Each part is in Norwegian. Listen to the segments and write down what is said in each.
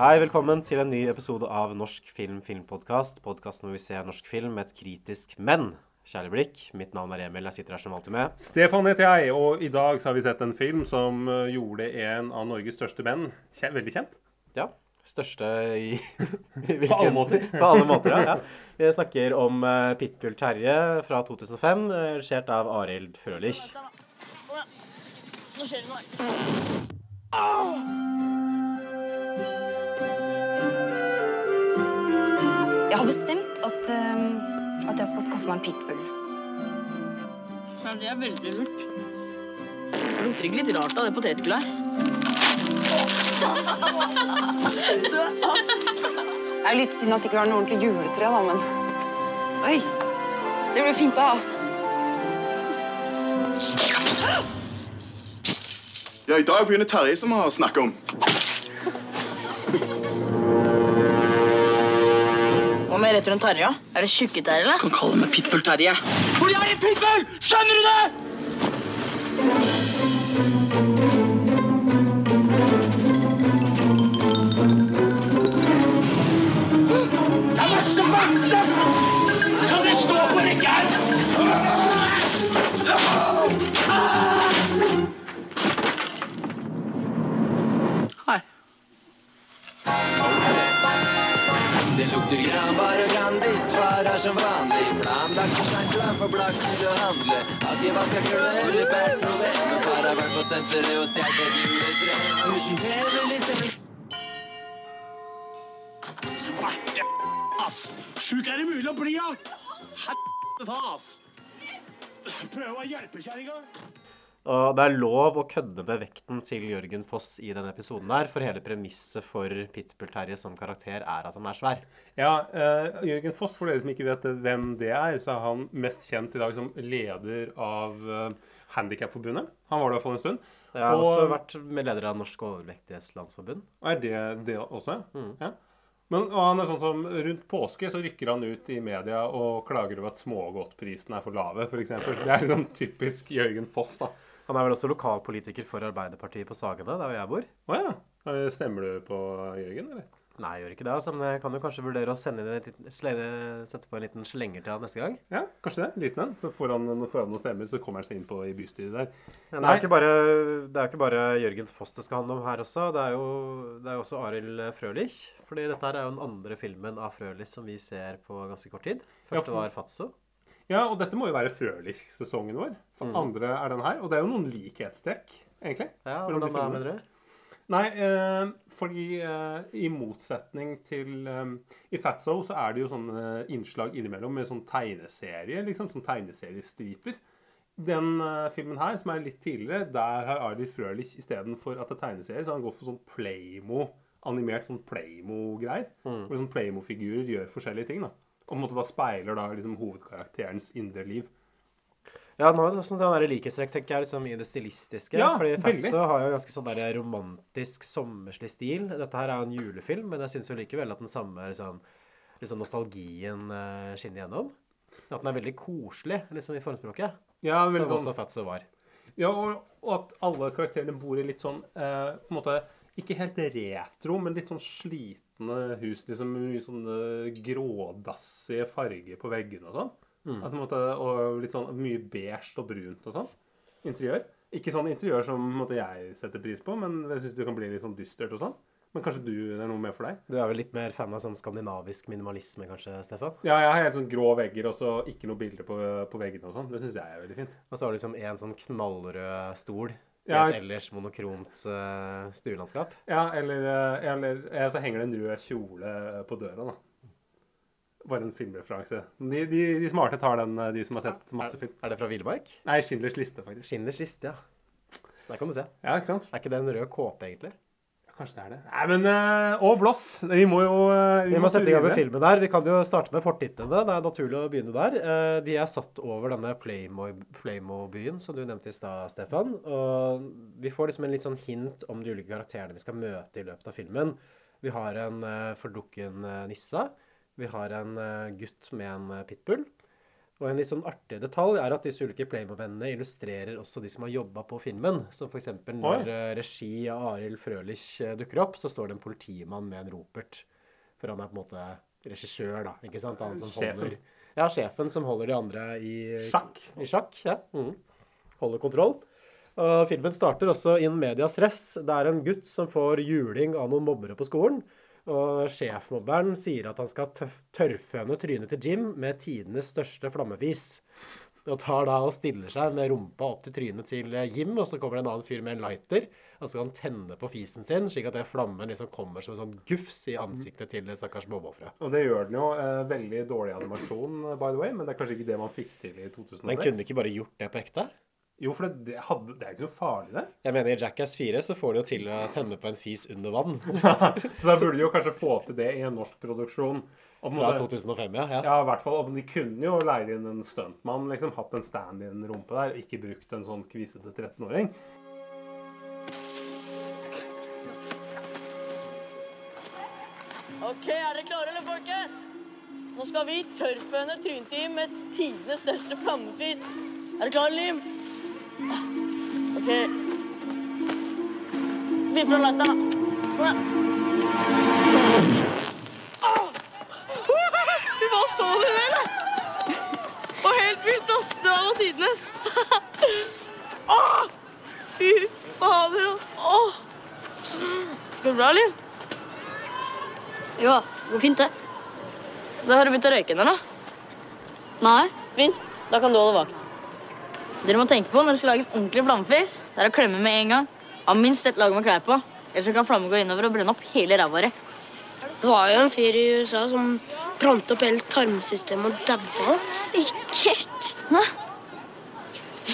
Hei, velkommen til en ny episode av Norsk film filmpodkast. Podkasten hvor vi ser norsk film med et kritisk, men kjærlig blikk. Mitt navn er Emil, jeg sitter her som alltid med. Stefan heter jeg, og i dag så har vi sett en film som eh, gjorde en av Norges største menn kje- veldig kjent. Ja, største i, i På alle måter. På alle måter, ja. ja. Vi snakker om uh, Pitbull Terje fra 2005, eh, regissert av Arild Frølich. Nå skjer det noe. Jeg har bestemt at, uh, at jeg skal skaffe meg en pitbull. Ja, det er veldig lurt. Det lukter ikke litt rart av det potetgullet her. Det er jo litt synd at det ikke var noe ordentlig juletre, da, men Oi! Det blir fint, da. Ja, I dag begynner Terje som har snakket om. Med rett rundt Terje? Er du tjukke-Terje, eller? Kan kalle meg Pitbull-Terje. For jeg er en pitbull! Skjønner du det? Er som vanlig. Planlagt og klar for blakk til å handle. Har ikke vaska gulvet eller båret noe. Men far har vært på senteret og stjålet et juletre. Liksom Svarte ass. Sjuk er det mulig å bli av? Helvete ta, ass. Prøv å hjelpe kjerringa. Og det er lov å kødde med vekten til Jørgen Foss i denne episoden her, for hele premisset for Pitbull Terje som karakter er at han er svær. Ja, uh, Jørgen Foss, for dere som ikke vet hvem det er, så er han mest kjent i dag som leder av uh, Handikapforbundet. Han var det i hvert fall en stund. Jeg har Og- også vært med leder av Norsk overvektighetslandsforbund. Og er det det også? Ja. Men han er sånn som rundt påske så rykker han ut i media og klager over at smågodtprisene er for lave, f.eks. Det er liksom typisk Jørgen Foss, da. Han er vel også lokalpolitiker for Arbeiderpartiet på Sagene, der hvor jeg bor. Å ja. Stemmer du på Jørgen, eller? Nei, jeg gjør ikke det, altså, men jeg kan jo kanskje vurdere å liten, sette på en liten slenger til han neste gang. Ja, kanskje det. Liten en. Så får han, får han noen stemmer, så kommer han seg inn på i bystyret der. Men det er, ikke jo ikke bare Jørgen Foss det skal handle om her også. Det er jo, det er også Arild Frølich. Fordi dette her er jo den andre filmen av Frølich som vi ser på ganske kort tid. Ja, Første for- var Fatso. Ja, og dette må jo være Frølich-sesongen vår. For andre er den her. Og det er jo noen likhetstrekk, egentlig. Ja, hvordan er med du? Nei, eh, fordi eh, i motsetning til eh, I Fatso så er det jo sånne innslag innimellom med sånn tegneserie, liksom. Sånn tegneseriestriper. Den eh, filmen her, som er litt tidligere, der har Ardi Frølich istedenfor at det er tegneserie, så har han gått for sånn Playmo, animert sånn Playmo-greier. Hvor sånn Playmo-figurer gjør forskjellige ting, da. Og på en måte da speiler da liksom hovedkarakterens indre liv. Ja, nå er det sånn den likhetstrekk, tenker jeg, liksom i det stilistiske. Ja, fordi. Fatso har jo ganske sånn der romantisk, sommerslig stil. Dette her er jo en julefilm, men jeg syns jo likevel at den samme liksom, liksom nostalgien eh, skinner gjennom. At den er veldig koselig liksom i formspråket. Ja, Som sånn, også Fatso var. Ja, og, og at alle karakterene bor i litt sånn eh, på en måte, Ikke helt retro, men litt sånn slitne hus. liksom med Mye sånn eh, grådassige farger på veggene og sånn. At, en måte, og litt sånn mye beige og brunt og sånn. Interiør. Ikke sånn interiør som måte, jeg setter pris på, men jeg syns det kan bli litt sånn dystert og sånn. Men kanskje du, det er noe mer for deg? Du er vel litt mer fan av sånn skandinavisk minimalisme, kanskje, Stefan? Ja, jeg har helt sånn grå vegger og så ikke noe bilder på, på veggene og sånn. Det syns jeg er veldig fint. Og så har du liksom en sånn knallrød stol i Ja. et ellers monokromt uh, stuelandskap. Ja, eller, eller, eller så henger det en rød kjole på døra, da. Bare en filmreferanse. De, de, de smarte tar den, eh, de som har sett masse film. Er det fra Villmark? Nei, Schindlers liste, faktisk. Schindlers liste, ja. Der kan du se. Ja, ikke sant? Er ikke det en rød kåpe, egentlig? Kanskje det er det. Nei, men uh, Og Bloss. Vi må jo eh, Vi må sette i gang med filmen der. Vi kan jo starte med fortittene. Det er naturlig å begynne der. Eh, De er satt over denne Playmo- Playmo-byen som du nevnte i stad, Stefan. Og vi får liksom en litt sånn hint om de ulike karakterene vi skal møte i løpet av filmen. Vi har en fordukken nissa. Vi har en gutt med en pitbull. Og en litt sånn artig detalj er at disse ulike Playmo-vennene illustrerer også de som har jobba på filmen. Som f.eks. når Oi. eh, regi av Arild Frølich eh, dukker opp, så står det en politimann med en ropert. For han er på en måte regissør, da. ikke sant? Han som Sjefen. holder Ja, sjefen som holder de andre i Sjakk. I sjakk, ja. Mm. Holder kontroll. Og filmen starter også in medias res. Det er en gutt som får juling av noen mobbere på skolen. Og sjefmobberen sier at han skal tørrføne trynet til Jim med tidenes største flammefis. Og tar da og stiller seg med rumpa opp til trynet til eh, Jim, og så kommer det en annen fyr med en lighter. Og så kan han tenne på fisen sin, slik at det flammen liksom kommer som en sånn gufs i ansiktet til det stakkars mobbeofferet. Og det gjør den jo. eh, veldig dårlig animasjon, by the way, men det er kanskje ikke det man fikk til i 2006. Men kunne ikke bare gjort det på ekte? Jo, for det, det, hadde, det er ikke noe farlig, det. Jeg mener, i Jackass 4 så får de jo til å tenne på en fis under vann. Så da burde de jo kanskje få til det i en norsk produksjon. Om Fra måte- 2005, ja. ja. Ja, i hvert fall. Om de kunne jo leid inn en stuntmann, liksom. Hatt en stand i en rumpe der. og Ikke brukt en sånn kvisete 13-åring. Ok, er dere klare, eller, folkens? Nå skal vi tørrføne trynet til med tidenes største flammefis. Er dere klare, Lim? Ok. Vi får lete da. Kom igjen. Fy, Hva så det, eller? Og helt vilt, ass. Det var tidenes. Fy fader, ass. Åh. Går det bra, eller? Ja, det går fint, det. Da har du begynt å røyke ennå? Nei. Fint. Da kan du holde vakt. Dere må tenke på når dere skal lage en ordentlig flammefis. Det er å klemme med en gang. Ha minst ett lag med klær på. Ellers kan flammen gå innover og brenne opp hele ræva di. Det var jo en fyr i USA som brant opp hele tarmsystemet og daua. Sikkert.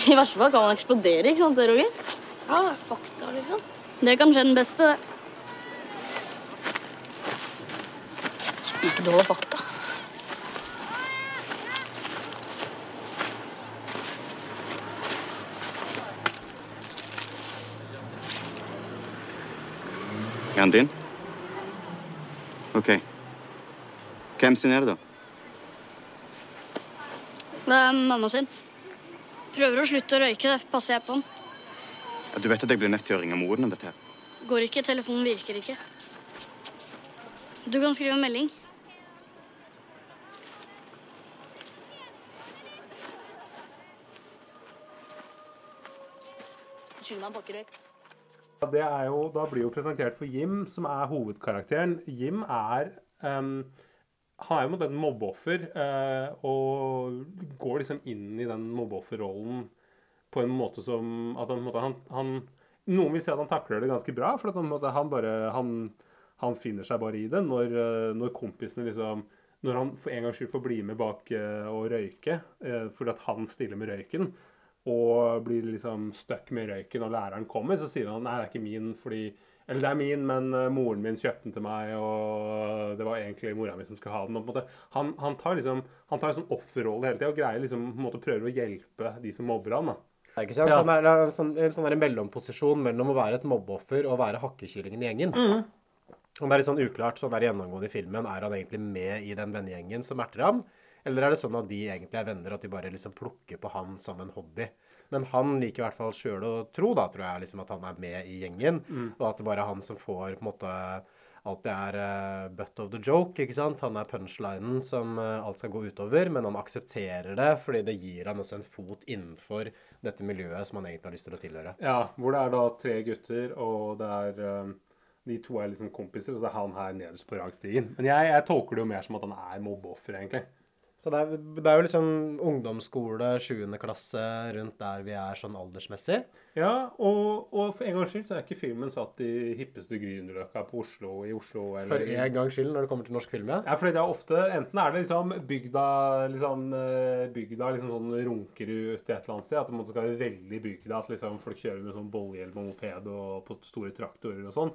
I verste fall kan man eksplodere, ikke sant, det, Roger? Ja, det er fakta, liksom. Det kan skje den beste, det. Ikke du holde fakta. Er han din? OK. Hvem sin er det, da? Det er mamma sin. Prøver å slutte å røyke, det passer jeg på den. Ja, Du vet at jeg blir nødt til å ringe moren om dette? her. Går ikke, telefonen virker ikke. Du kan skrive en melding. Skyld meg pakke røyk. Jo, da blir jo presentert for Jim, som er hovedkarakteren. Jim er um, Han er jo et mobbeoffer, uh, og går liksom inn i den mobbeofferrollen på en måte som at han, han, han Noen vil si at han takler det ganske bra, for at han, han bare han, han finner seg bare i det når, eh, når kompisene liksom Når han for en gangs skyld får bli med bak uh, og røyke, uh, fordi at han stiller med røyken, og blir liksom stuck med røyken, og læreren kommer, så sier han nei, det er ikke min fordi Eller det er min, men eh, moren min kjøpte den til meg, og det var egentlig mora mi som skulle ha den. Og på en måte, han, han tar liksom Han tar en sånn offerrolle hele tida og greier liksom på en måte prøver å hjelpe de som mobber han. da. Det er ikke sant? Ja. Han er en sånn, en sånn der mellomposisjon mellom å være et mobbeoffer og være hakkekyllingen i gjengen. Og det er litt sånn uklart sånn der gjennomgående i filmen. Er han egentlig med i den vennegjengen som erter ham? Eller er det sånn at de egentlig er venner, at de bare liksom plukker på han som en hobby? Men han liker i hvert fall sjøl å tro, da, tror jeg, liksom at han er med i gjengen. Og at det bare er han som får på en måte alltid er uh, butt of the joke, ikke sant? Han er punchlinen som uh, alt skal gå utover, men han aksepterer det fordi det gir han også en fot innenfor dette miljøet som han egentlig har lyst til å tilhøre. Ja, Hvor det er da tre gutter, og det er uh De to er liksom kompiser, og så er han her nederst på rangstigen. Men jeg, jeg tolker det jo mer som at han er mobbeoffer, egentlig. Så det er, det er jo liksom ungdomsskole, 7. klasse, rundt der vi er sånn aldersmessig. Ja, og, og for en gangs skyld så er ikke filmen satt i hippeste Grünerløkka på Oslo, i Oslo For eller for en gangs skyld når det kommer til norsk film, ja. Ja, fordi det er ofte Enten er det liksom bygda liksom, eh, bygda liksom sånn Runkerud et eller annet sted. At det skal være veldig bygda. At liksom folk kjører med sånn bollehjelm og moped og på store traktorer og sånn.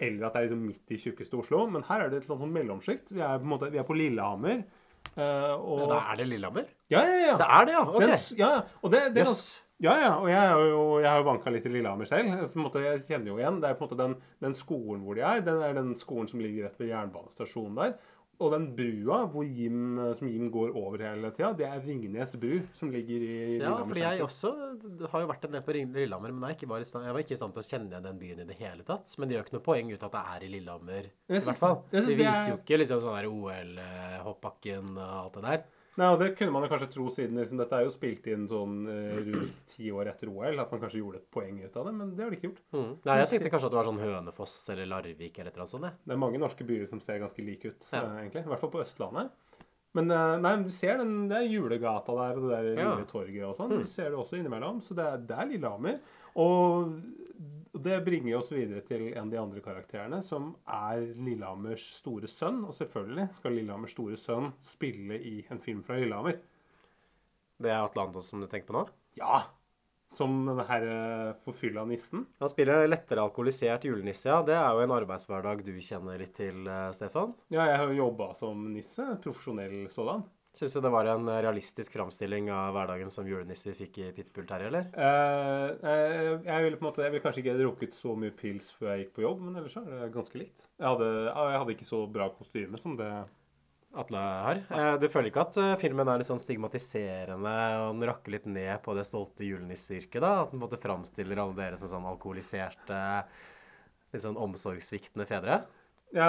eller at det er liksom midt i tjukkeste Oslo. Men her er det et eller annet sånn mellomsjikt. Vi vi er på Lillehammer. Eh, og Ja, da er det Lillehammer? Ja, ja, ja. Det er det, ja. Ok. Den ja. Og det, det Jøss. Ja, ja. Og jeg, er jo, jeg har jo vanka litt i Lillehammer selv. Måte, jeg kjenner jo igjen. Det er på en måte den, den skolen hvor de er. Den er den skolen som ligger rett ved jernbanestasjonen der. Og den brua Jim, som Jim går over hele tida, det er Ringnes bru, som ligger i Ja, Lillehammer fordi jeg også har jo vært en del på Lillehammer, men jeg, var stand, jeg var ikke i stand til å kjenne igjen den byen i det hele tatt. Men det gjør ikke noe poeng ut at det er i Lillehammer, i hvert fall. Det viser er- jo ikke liksom sånn der OL-hoppbakken og alt det der. Nei, og Det kunne man jo kanskje tro siden liksom, dette er jo spilt inn sånn eh, rundt ti år etter OL, at man kanskje gjorde et poeng ut av det, men det har de ikke gjort. Mm. Nei, jeg tenkte kanskje at det var sånn Hønefoss eller Larvik eller et eller annet sånt. jeg. Det er mange norske byer som ser ganske like ut, Ja. eh, egentlig. I hvert fall på Østlandet. Men eh, nei, du ser den, det er julegata der og det der Ja. torget og sånn. Mm. Du ser det også innimellom. Så det er, det er Lillehammer. Og det bringer oss videre til en av de andre karakterene, som er Lillehammers store sønn. Og selvfølgelig skal Lillehammers store sønn spille i en film fra Lillehammer. Det er Atle Antonsen du tenker på nå? Ja! Som den her eh, forfylla nissen. Han spiller lettere alkoholisert julenisse, ja. Det er jo en arbeidshverdag du kjenner litt til, eh, Stefan. Ja, jeg har jo jobba som nisse. Profesjonell sådan. Syns du det var en realistisk framstilling av hverdagen som julenisse fikk i Pitbull Terje, eller? Uh, uh, jeg ville på en måte, jeg ville kanskje ikke drukket så mye pils før jeg gikk på jobb, men ellers er det ganske likt. Jeg hadde, jeg hadde ikke så bra kostyme som det Atle har. Uh, Du føler ikke at eh, filmen er litt sånn stigmatiserende, og den rakker litt ned på det stolte julenisseyrket, da? At den på en måte framstiller alle dere som sånn alkoholiserte, litt sånn omsorgssviktende fedre? Ja,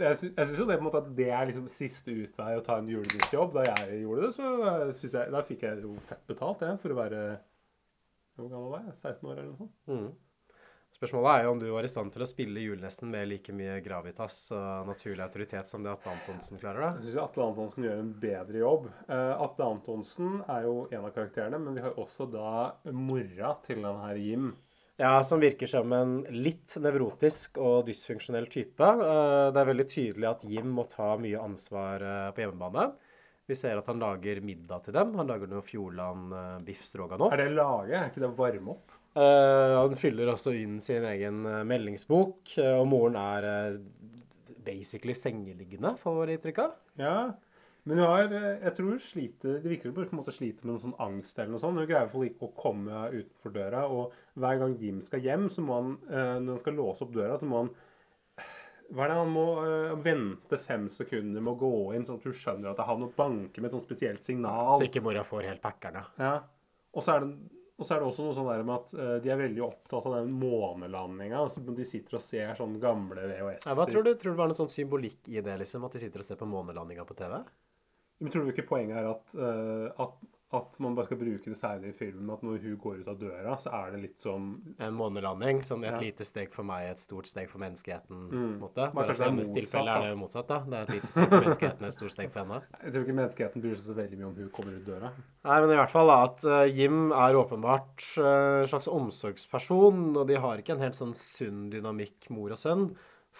Jeg, sy syns jo det på en måte at det er liksom siste utvei å ta en julenissejobb. Da jeg gjorde det, så eh, jeg, da fikk jeg jo fett betalt, jeg, for å være Hvor gammel var jeg? 16 år, eller noe sånt? Mm. Spørsmålet er jo om du var i stand til å spille julenissen med like mye gravitas og naturlig autoritet som det Atle Antonsen klarer, da? Jeg syns Atle Antonsen gjør en bedre jobb. Eh, Atle Antonsen er jo en av karakterene, men vi har også da mora til den her Jim. Ja, som virker som en litt nevrotisk og dysfunksjonell type. Eh, Det er veldig tydelig at Jim må ta mye ansvar eh, på hjemmebane. Vi ser at han lager middag til dem. Han lager noe Fjordland eh, biff stroganoff. Er det lage? Er ikke det varme opp? Han fyller også inn sin egen meldingsbok, og moren er basically sengeliggende, får vi inntrykk av. Ja. Men hun har eh, Jeg tror hun sliter Det virker som hun på en måte sliter med noen sånn angst eller noe sånt. Hun greier iallfall ikke å komme utenfor døra, og hver gang Jim skal hjem, så må han eh, Når han skal låse opp døra, så må han hva er det han må øh, vente fem sekunder med å gå inn, sånn at hun skjønner at det er han og banker med et sånt spesielt signal. Så ikke mora får helt packerne. Ja. Og så er det, og så er det også noe sånn der med at eh, de er veldig opptatt av den månelandinga. Altså, de sitter og ser sånne gamle VHS-er. Ja, hva tror du? Tror du det var noe sånn symbolikk i det, liksom? At de sitter og ser på månelandinga på TV? Men tror du ikke poenget er at, uh, at, at man bare skal bruke det seinere i filmen, at når hun går ut av døra, så er det litt som En månelanding som et Ja. lite steg for meg, et stort steg for menneskeheten. Mm. måte. Bare at det er i hennes tilfelle er det motsatt. da. Det er et lite steg for menneskeheten, et stort steg for henne. Jeg tror ikke menneskeheten bryr seg så veldig mye om hun kommer ut døra. Nei, men i hvert fall da, at eh, Jim er åpenbart eh, en slags omsorgsperson, og de har ikke en helt sånn sunn dynamikk mor og sønn.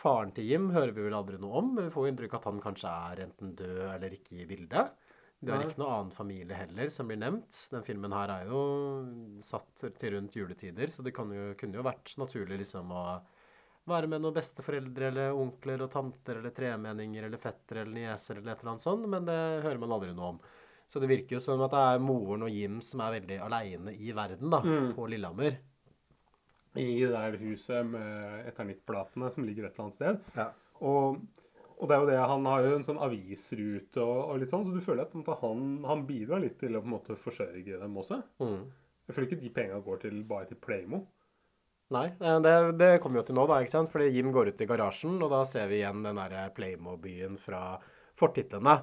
Faren til Jim hører vi vel aldri noe om, men vi får inntrykk av at han kanskje er enten død eller ikke i bildet. Det har ikke noe annen familie heller som blir nevnt. Den filmen her er jo satt til rundt juletider, så det kan jo, kunne jo vært naturlig liksom å være med noen besteforeldre eller onkler og tanter eller tremenninger eller fettere eller nieser eller et eller annet sånt, men det hører man aldri noe om. Så det virker jo som at det er moren og Jim som er veldig aleine i verden, da, Mm. på Lillehammer. I det der huset med eternittplatene som ligger et eller annet sted. Ja. Og, og det er jo det, han har jo en sånn avisrute og, og litt sånn, så du føler at måte, han, han bidrar litt til å på en måte forsørge dem også. Mm. Jeg føler ikke de penga går til, bare til Playmo. Nei, eh, det, det kommer jo til nå, da, ikke sant? Fordi Jim går ut i garasjen, og da ser vi igjen den derre Playmo-byen fra fortitlene.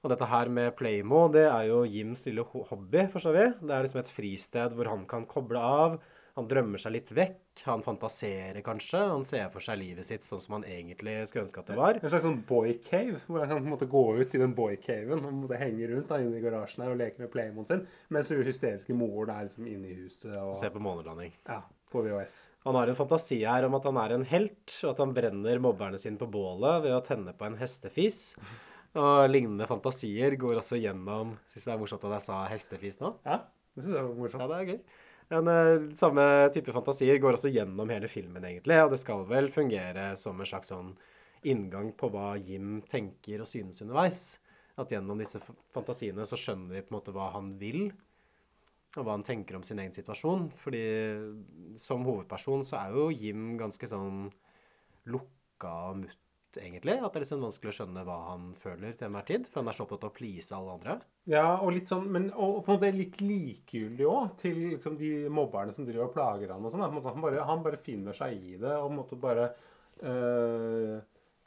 Og dette her med Playmo, det er jo Jims lille hobby, forstår vi. Det er liksom et fristed hvor han kan koble av. Han drømmer seg litt vekk. Han fantaserer kanskje. Han ser for seg livet sitt sånn som han egentlig skulle ønske at det var. En slags sånn boy cave, hvor han kan på en måte gå ut i den boy caven og måtte henge rundt da, inne i garasjen her og leke med Playmoen sin, mens hun hysteriske moren er liksom inne i huset og Se på månelanding. ja, på VHS. Han har en fantasi her om at han er en helt, og at han brenner mobberne sine på bålet ved å tenne på en hestefis. Og lignende fantasier går også gjennom Syns det er morsomt at jeg sa hestefis nå? Ja, det synes jeg var morsomt. Ja, det er gøy. En eh, samme type fantasier går også gjennom hele filmen, egentlig. Og det skal vel fungere som en slags sånn inngang på hva Jim tenker og synes underveis. At gjennom disse fantasiene så skjønner vi på en måte hva han vil, og hva han tenker om sin egen situasjon. Fordi som hovedperson så er jo Jim ganske sånn lukka og mutt, egentlig. At det er litt sånn vanskelig å skjønne hva han føler til enhver tid. For han er så opptatt av å please alle andre. Ja, og litt sånn, men og på en måte litt likegyldig òg til liksom, de mobberne som driver og plager han og sånn. Han, han bare finner seg i det og på en måte bare uh,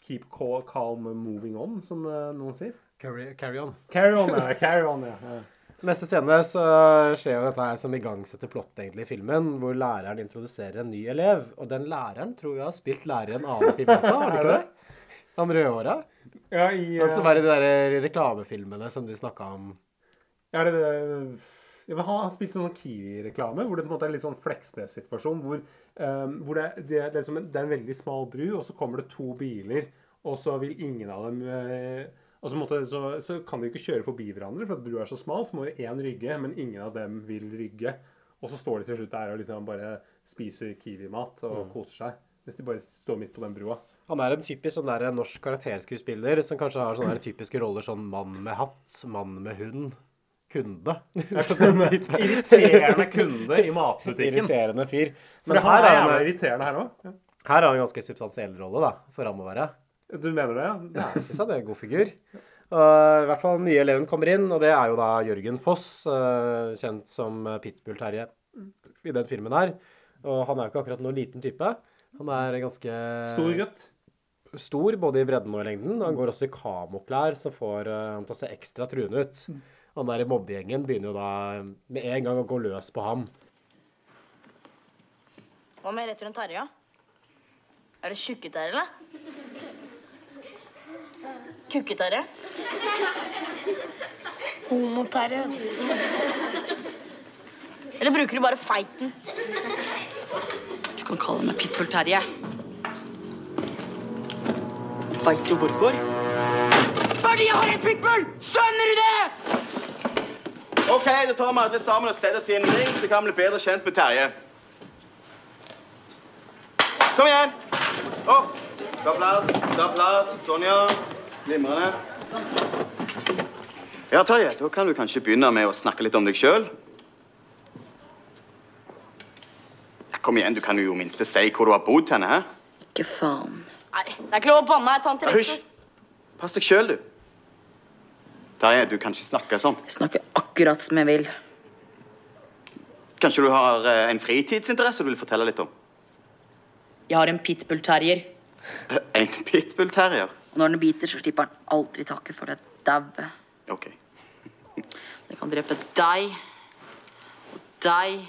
Keep call, calm moving on, som uh, noen sier. Carry, carry on. Carry on, ja. Carry on, ja. ja. Neste scene så skjer jo dette her som igangsetter plottet egentlig i filmen, hvor læreren introduserer en ny elev. Og den læreren tror jeg har spilt lærer i en annen film også, har du ikke det? Han rødhåra. ja i, Han som eh, er i de der reklamefilmene som du snakka om. Ja, det det men Han har spilt en sånn Kiwi-reklame hvor det på en måte er en litt sånn Fleksnes-situasjon. Hvor, um, hvor det, det, er liksom en, det er en veldig smal bru, og så kommer det to biler, og så vil ingen av dem eh, og så, måtte, så, så kan de ikke kjøre forbi hverandre, for at brua er så smal. Så må jo én rygge, men ingen av dem vil rygge. Og så står de til slutt der og liksom bare spiser Kiwi-mat og koser seg. Mens de bare står midt på den brua. Han er en typisk sånn der norsk karakterskuespiller som kanskje har sånne der typiske roller sånn mann med hatt, mann med hund, kunde. Sånn. Irriterende kunde i matbutikken. Irriterende fyr. Men For her er han, irriterende her òg. her har han en ganske substansiell rolle, da, for han må være. Du mener det, ja? Ja, jeg syns han er en god figur. Uh, I hvert fall den nye eleven kommer inn, og det er jo da Jørgen Foss, uh, kjent som Pitbull-Terje i den filmen her. Og han er jo ikke akkurat noen liten type. Han er ganske Stor gutt. Stor både i bredden og i lengden. Han går også i kamoklær, som får eh, han til å se ekstra truende ut. Han der i mobbegjengen begynner jo da med en gang å gå løs på ham. Hva med rett rundt Terje? Er det tjukke-Terje, eller? Kukke-Terje? Homo-Terje. Eller bruker du bare feiten? Du kan kalle meg Pitbull-Terje. Veit du hvorfor? Fordi jeg har en pitbull! Skjønner du det? OK, da tar vi alle sammen og setter oss i en ring, så kan vi bli bedre kjent med Terje. Kom igjen. Opp. Ta plass. Ta plass. Sonja. Glimrende. Ja, Terje, da kan du kanskje begynne med å snakke litt om deg sjøl. Ja, kom igjen, du kan jo i minst si hvor du har bodd henne. he? Ikke faen. Nei, det er ikke lov å banne. her, tante Hysj. Pass deg sjøl, du. Terje, du kan ikke snakke sånn. Jeg snakker akkurat som jeg vil. Kanskje du har eh, en fritidsinteresse du vil fortelle litt om? Jeg har en pitbull-terrier. Eh, En pitbull-terrier? Og når den biter, så slipper den aldri taket for det daue. OK. Det kan drepe deg og deg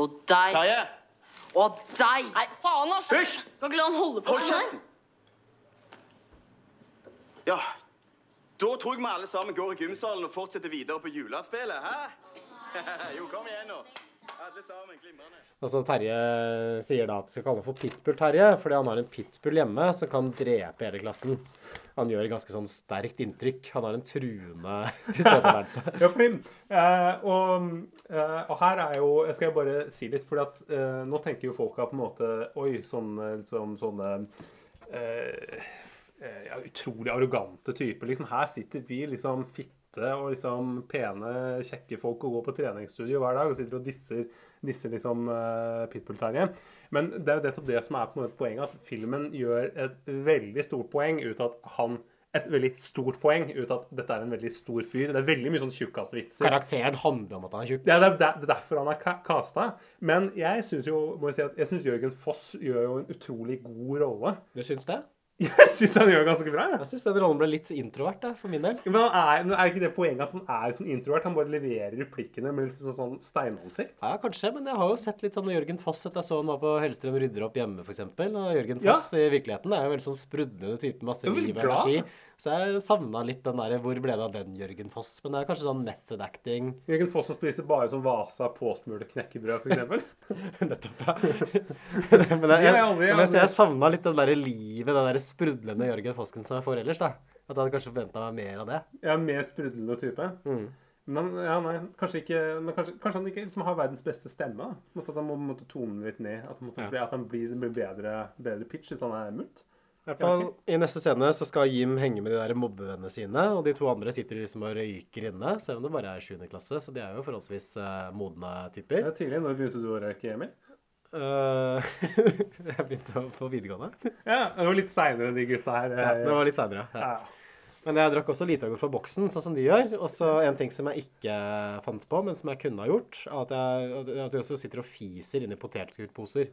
og deg Terje! Og deg. Nei, faen, ass! Hysj! Kan ikke la han holde på Hold sånn her. Ja, da tror jeg vi alle sammen går i gymsalen og fortsetter videre på julespillet, hæ? jo, kom igjen nå. Alle sammen, glimrende. Altså Terje sier da at de skal kalle ham for Pitbull-Terje, fordi han har en pitbull hjemme som kan drepe hele klassen. Han gjør et ganske sånn sterkt inntrykk. Han har en truende tilstedeværelse. Ja, fordi, eh, og, eh, og her er jo Jeg skal bare si litt, for eh, nå tenker jo folk på en måte Oi, sånne, liksom, sånne eh, eh, ja, utrolig arrogante typer. Liksom, her sitter vi liksom fitte og liksom pene, kjekke folk og går på treningsstudio hver dag og sitter og disser, disser liksom uh, Pitbull-Terje. Men det er jo nettopp det som er på poenget, at filmen gjør et veldig stort poeng ut av at han et veldig stort poeng ut at dette er en veldig stor fyr. Det er veldig mye sånn tjukkasvitser. Karakteren handler om at han er tjukk. Ja, det er er derfor han er ca- casta. Men jeg syns jo må jeg si at jeg synes Jørgen Foss gjør jo en utrolig god rolle. Du syns det? Jeg syns han gjør ganske bra. jeg. Jeg syns den rollen ble litt introvert, da, for min del. Men er, er ikke det poenget at han er sånn introvert? Han bare leverer replikkene med litt sånn, sånn steinansikt. Ja, kanskje, men jeg har jo sett litt sånn Jørgen Foss etter jeg så han var på Hellstrøm rydder opp hjemme, f.eks. Og Jørgen Ja. I virkeligheten er jo en veldig sånn sprudlende type, masse liv og energi. Så jeg savna litt den derre Hvor ble det av den Jørgen Foss? Men det er kanskje sånn method acting. Jørgen Foss som spiser bare sånn Vasa påsmurte knekkebrød, f.eks. Nettopp, ja. men jeg, jeg, Jeg jeg, jeg savna litt den derre livet, den derre sprudlende Jørgen Fosken som jeg får ellers, da. At jeg hadde kanskje forventa meg mer av det. Er mer sprudlende type. Mm. Men ja, nei, kanskje ikke men kanskje, kanskje han ikke liksom har verdens beste stemme. da. At han må måtte tone litt ned. At, han måtte Ja. at han blir, blir bedre, bedre pitch hvis han er mult. I fall, I neste scene så skal Jim henge med de der mobbevennene sine, og de to andre sitter liksom og røyker inne, selv om det bare er 7. klasse, så de er jo forholdsvis modne modne Det typer. er tidlig. Når begynte du å røyke, Emil? Uh, jeg begynte å- på videregående. Ja, Det var litt seinere enn de gutta her. Ja, det var litt senere, Ja. Ja. Men jeg drakk også lite fra boksen, sånn som de gjør. Og så en ting som jeg ikke fant på, men som jeg kunne ha gjort, er at jeg, at jeg også sitter og fiser inni potetgullposer.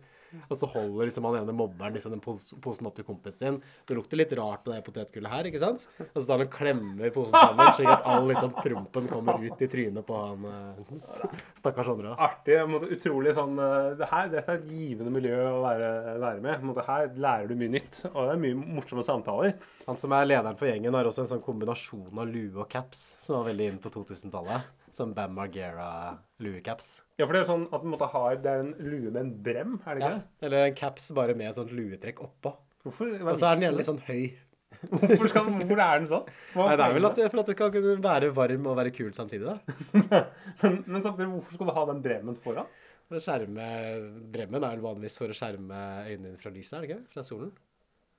Og så holder liksom han ene mobberen liksom den posen opp til kompisen sin. Det lukter litt rart på det potetgullet her, ikke sant? Og så tar han og klemmer posen sammen, slik at all liksom prompen kommer ut i trynet på han eh, stakkars andre. Artig. måte Utrolig sånn eh, det her, Dette er et givende miljø å være, være med. Måte Her lærer du mye nytt, og det er mye morsomme samtaler. Han som er lederen for gjengen, har også en sånn kombinasjon av lue og caps, som var veldig inn på 2000-tallet. Som Bam Margera lue-caps. Ja, for det er sånn at man måtte ha, det er en lue med en brem, er det ikke Ja. Eller en caps bare med et sånt luetrekk oppå. Hvorfor, Og så er den gjerne sånn høy. hvorfor, skal, hvorfor er den sånn? Hva Nei, det er vel at, for at det kan kunne være varm og være kul samtidig, da. men, men samtidig, hvorfor skal du ha den bremmen foran? For å skjerme Bremmen er vel vanligvis for å skjerme øynene dine fra lyset, er det ikke? Fra solen.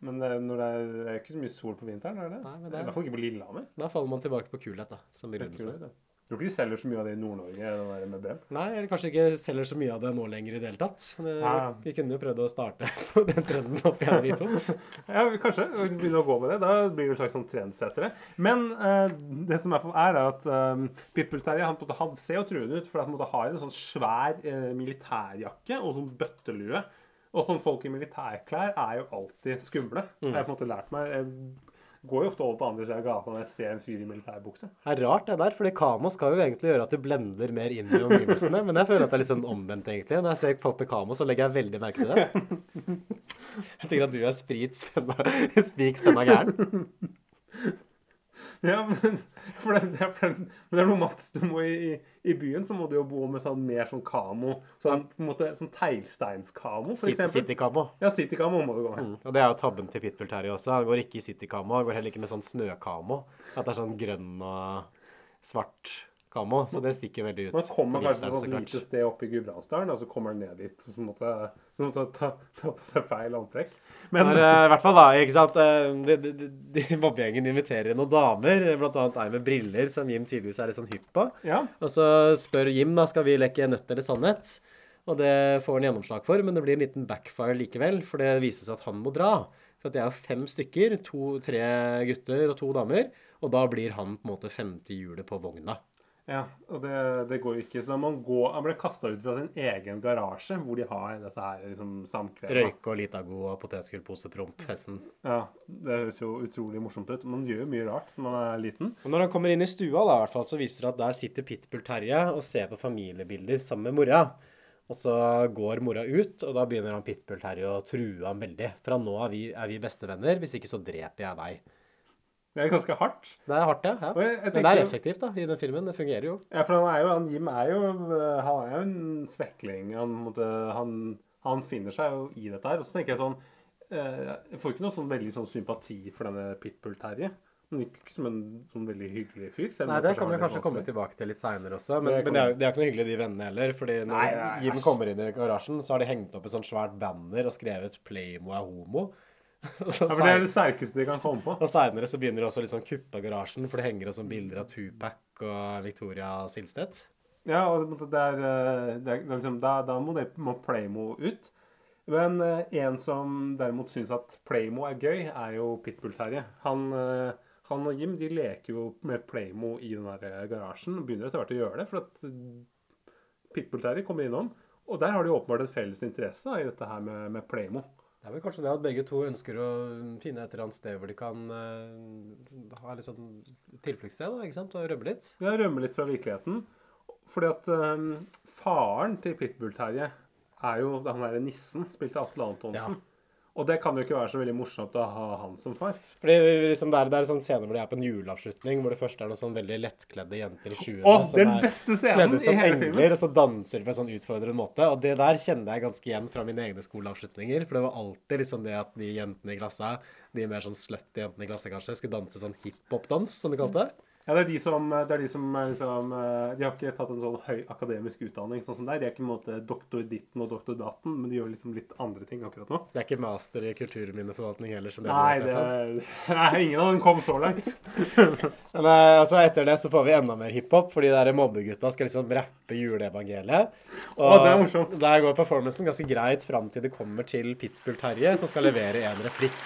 Men det, er- når det er, det er ikke så mye sol på vinteren, er det? Nei, men I det hvert fall ikke på Lillehammer. Da faller man tilbake på kulhet, da. Som er begrunnelse. Jeg tror ikke de selger så mye av det i Nord-Norge, med brev? Nei, eller kanskje ikke selger så mye av det nå lenger i det hele tatt. Men, Vi kunne jo prøvd å starte på den trenden opp igjen, vi to. Ja, kanskje. Begynne å gå med det. Da blir det en slags sånn trendsettere. Men eh, det som i hvert fall er, er at um, Pitbull-Terje han, han ser jo truende ut, for han måte har en sånn svær eh, militærjakke og sånn bøttelue. Og sånn folk i militærklær er jo alltid skumle. Har jeg på en måte lært meg. Går jo ofte over på andre siden av gata når jeg ser en fyr i militærbukse. Det er rart det der, fordi kamo skal jo egentlig gjøre at du blender mer inn i omgivelsene. Men jeg føler at det er litt sånn omvendt, egentlig. Når jeg ser folk med kamo, så legger jeg veldig merke til det. Jeg tenker at du er sprit spenna, spik spenna gæren. Ja, men, for det, det, er, for det, men det er noe Mats du må i, i, byen så må du jo bo med sånn mer sånn kamo. Sånn, på en måte, sånn teglsteinskamo, for City- eksempel. City-kamo. Ja, citykamo må du gå med. Mm. Og det er jo tabben til Pitbull Terje også. Han går ikke i citykamo. Han går heller ikke med sånn snøkamo. At det er sånn grønn og svart kamo. Så det stikker veldig ut. Man kommer kanskje til et sånt så klart. lite sted oppe i Gudbrandsdalen, og så kommer man ned dit. Og så måtte man ta, ta på seg feil antrekk. Men eh, i hvert fall da, ikke sant eh, de, de, de, de Mobbegjengen inviterer noen damer, annet ei med briller, som Jim tydeligvis er litt sånn hypp på. ja, Og så spør Jim da, skal vi leke nødt eller sannhet. Og det får han gjennomslag for, men det blir en liten backfire likevel, for det viser seg at han må dra. For det er jo fem stykker, to, tre gutter og to damer, og da blir han på en måte femte hjulet på vogna. Ja og det, det går jo ikke. Så man, går, han ble kasta ut fra sin egen garasje, hvor de har dette her liksom samkvemmet. Røyke og Litago og potetgullposepromp-festen. Ja, det høres jo utrolig morsomt ut. Man gjør jo mye rart når man er liten. Og når han kommer inn i stua, da, i hvert fall, så viser det at der sitter Pitbull Terje og ser på familiebilder sammen med mora. Og så går mora ut, og da begynner han Pitbull Terje å true ham veldig. Fra nå av vi, er vi bestevenner, hvis ikke så dreper jeg deg. Det er ganske hardt. Det er hardt, ja. ja. Jeg, jeg- tenker, Men det er effektivt da, i den filmen. Det fungerer jo. Ja, for han er jo, han, Jim er jo, øh, han er jo en svekling. Han, måtte, han, han finner seg jo i dette her. Og så tenker jeg sånn eh, Jeg får ikke noe sånn veldig sånn sympati for denne Pitbull-Terje. Virker ikke som en sånn veldig hyggelig fyr. Nei, det kan vi kanskje komme tilbake til litt seinere også. Men, Det men det, er, det er ikke noe hyggelig, de vennene heller. fordi når Nei, nei, Jim kommer inn i garasjen, så har de hengt opp et sånt svært banner og skrevet 'Playmo er homo'. Så Ja, for Det er det sterkeste de kan komme på. Og seinere så begynner det også litt sånn kuppe garasjen, for det henger også bilder av Tupac og Victoria Silstedt. Ja, og det er, øh, det er, det er liksom, da, da må, det, må Playmo ut. Men øh, en som derimot syns at Playmo er gøy, er jo Pitbull-Terje. Han, øh, han og Jim de leker jo med Playmo i den der garasjen. og Begynner etter hvert å gjøre det, for at Pitbull-Terje kommer innom. Og der har de åpenbart en felles interesse da, i dette her med, med Playmo. Det er vel kanskje det at begge to ønsker å finne et eller annet sted hvor de kan uh, ha litt sånn tilfluktssted, da, ikke sant? Og rømme litt. Ja, rømme litt fra virkeligheten. Fordi at øhm, faren til Pitbull-Terje er jo han derre nissen, spilt av Atle Antonsen. Og det kan jo ikke være så veldig morsomt å ha han som far. Fordi liksom det er, det er sånn scene hvor de er på en juleavslutning, hvor det først er noen sånn veldig lettkledde jenter i 20-årene Å, den er beste scenen kledd ut som engler, og så danser på en sånn utfordrende måte. Og det der kjenner jeg ganske igjen fra mine egne skoleavslutninger. For det var alltid liksom det at de jentene i klassa, de mer sånn slutty jentene i klassa kanskje, skulle danse sånn hiphop-dans, som de kalte det. Ja, det er de som, er de som er liksom eh, De har ikke tatt en sånn høy akademisk utdanning sånn som deg. De er ikke på en måte doktor ditten og doktor datten, men de gjør liksom litt andre ting akkurat nå. Det er ikke master i kulturminneforvaltning heller. som det Nei, det, er, nei, ingen av dem kom så langt. Men eh, altså etter det så får vi enda mer hiphop, fordi de mobbegutta skal liksom rappe juleevangeliet. Og Å, det er morsomt. der går performancen ganske greit fram til det kommer til Pitbull Terje, som skal levere en replikk.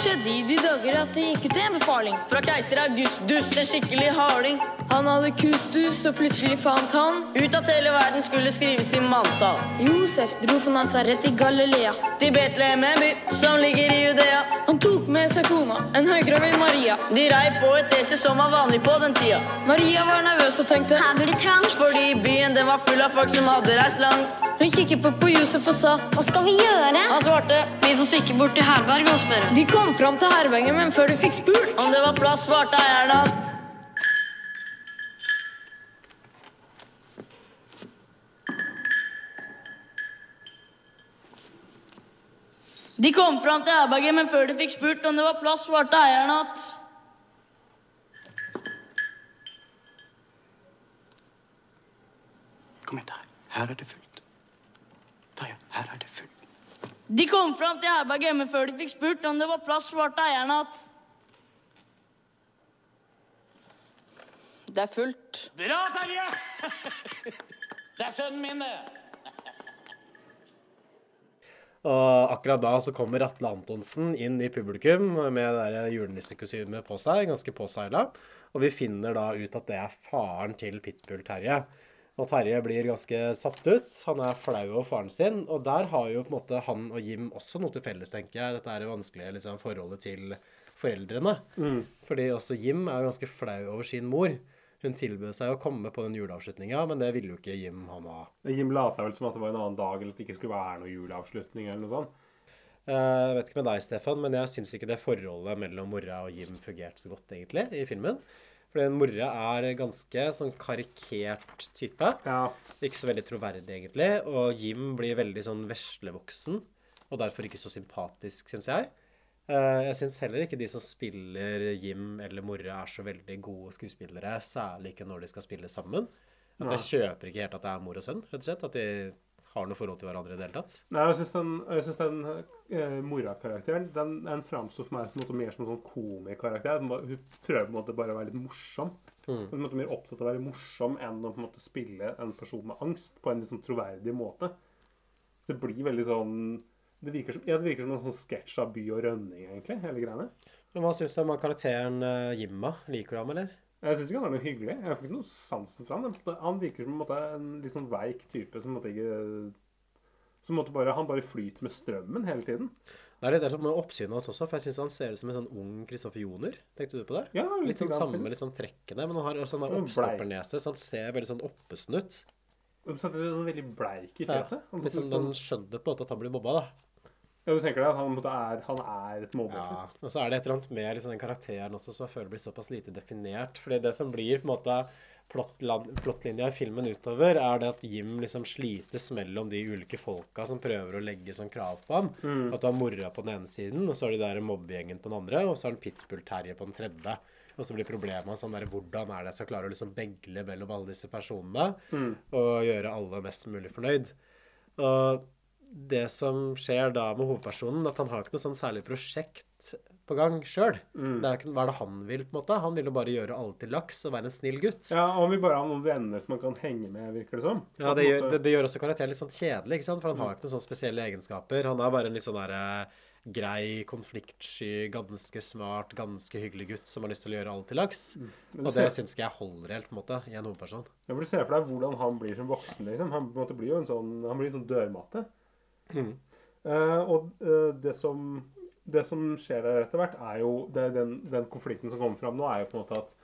Skjedde i de dager at det gikk ut en befaling. Fra keiser Augustus, en skikkelig harding. Han hadde kustus, og plutselig fant han Ut at hele verden skulle skrives i manntall. Josef dro fra Nazaret i Galilea. Til Betlehem, en by som ligger i Judea. Han tok med seg kona, en høygravid Maria. De rei på et esel som var vanlig på den tida. Maria var nervøs og tenkte Her blir det trangt. Fordi byen den var full av folk som hadde reist langt. Hun kikket på, på Josef og sa Hva skal vi gjøre? Han svarte Vi får stikke bort til herberget og spørre. De kom fram til herberget, men før de fikk spurt om det var plass, svarte eieren at De kom fram til herberget, men før de fikk spurt om det var plass, svarte eieren at Kom hit her. Her er det fullt. Her er det fullt. De kom fram til herberget, hjemme før de fikk spurt om det var plass, svarte eieren at Det er fullt. Bra, Terje! Det er sønnen min, det. Og akkurat da så kommer Atle Antonsen inn i publikum med det julenissekostymet på seg, ganske påseila. Og vi finner da ut at det er faren til Pitbull-Terje. Og Terje blir ganske satt ut. Han er flau over faren sin. Og der har jo på en måte han og Jim også noe til felles, tenker jeg. Dette er det vanskelige liksom, forholdet til foreldrene. Fordi også Jim er jo ganske flau over sin mor. Hun tilbød seg å komme på den juleavslutninga, men det ville jo ikke Jim han ha. Jim lata vel som at det var en annen dag, eller at det ikke skulle være noe juleavslutning eller noe sånt. Eh, Jeg vet ikke med deg, Stefan, men jeg syns ikke det forholdet mellom mora og Jim fungerte så godt, egentlig, i filmen. Fordi mora er ganske sånn karikert type. Ja. Ikke så veldig troverdig, egentlig. Og Jim blir veldig sånn veslevoksen, og derfor ikke så sympatisk, syns jeg. Eh, Jeg syns heller ikke de som spiller Jim eller mora, er så veldig gode skuespillere, særlig ikke når de skal spille sammen. At jeg kjøper ikke helt at det er mor og sønn, rett og slett. At de har noe forhold til hverandre i det hele tatt. Nei, jeg syns den, jeg synes den eh, morakarakteren den, den framsto for meg på en måte mer som en sånn komikarakter. Hun prøver på en måte bare å være litt morsom. Hun er mer opptatt av å være morsom enn å på en måte spille en person med angst på en liksom troverdig måte. Så det blir veldig sånn Det virker som, ja, det virker som en sånn sketsj av by og rønning, egentlig, hele greiene. Men hva syns du om karakteren uh, Jimma? Liker du ham, eller? Jeg syns ikke han er noe hyggelig. Jeg får ikke noe sansen for han. Han virker som en, måte, en litt sånn veik type som måtte ikke som måtte bare, Han bare flyter med strømmen hele tiden. Det er litt det med oppsynet hans også, for jeg syns han ser ut som en sånn ung Kristoffer Joner. Tenkte du på det? Ja, Litt sånn samme, litt sånn trekkene, men han har også sånn er oppstoppernese, så han ser veldig sånn oppesnutt. ut. Samtidig han veldig bleik i Ja, fjeset. Litt sånn, sånn, han skjønner på en måte at han blir mobba, da. Ja, du tenker deg at han, er, han er et mobbeoffer? Ja, og så er det et eller annet med liksom, den karakteren også som jeg føler blir såpass lite definert. Fordi det som blir på en måte plottlinja i filmen utover, er det at Jim liksom slites mellom de ulike folka som prøver å legge sånn krav på ham. Mm. At du har mora på den ene siden, og så har de der mobbegjengen på den andre, og så har han Pitbull-Terje på den tredje. Og så blir problemet sånn der, hvordan er det jeg skal klare å liksom begle mellom alle disse personene Mm. og gjøre alle mest mulig fornøyd. Og det som skjer da med hovedpersonen, at han har ikke noe sånn særlig prosjekt på gang sjøl. Mm. Hva er det han vil, på en måte? Han vil jo bare gjøre alle til laks og være en snill gutt. Ja, og han vil bare ha noen venner som han kan henge med, virker det som. Ja, det gjør, det, det gjør også karakteren litt sånn kjedelig, ikke sant? For han har ikke noen sånne spesielle egenskaper. Han er bare en litt sånn derre grei, konfliktsky, ganske smart, ganske hyggelig gutt som har lyst til å gjøre alle til laks. Mm. Og ser- det syns ikke jeg holder helt, på en måte, i en hovedperson. Ja, for Du ser for deg hvordan han blir som voksen. liksom. Han blir jo en sånn, han blir en sånn dørmatte. Mm. Eh, og uh, det, som, det som skjer der etter hvert, er jo det, den, den konflikten som kommer fram nå, er jo på en måte at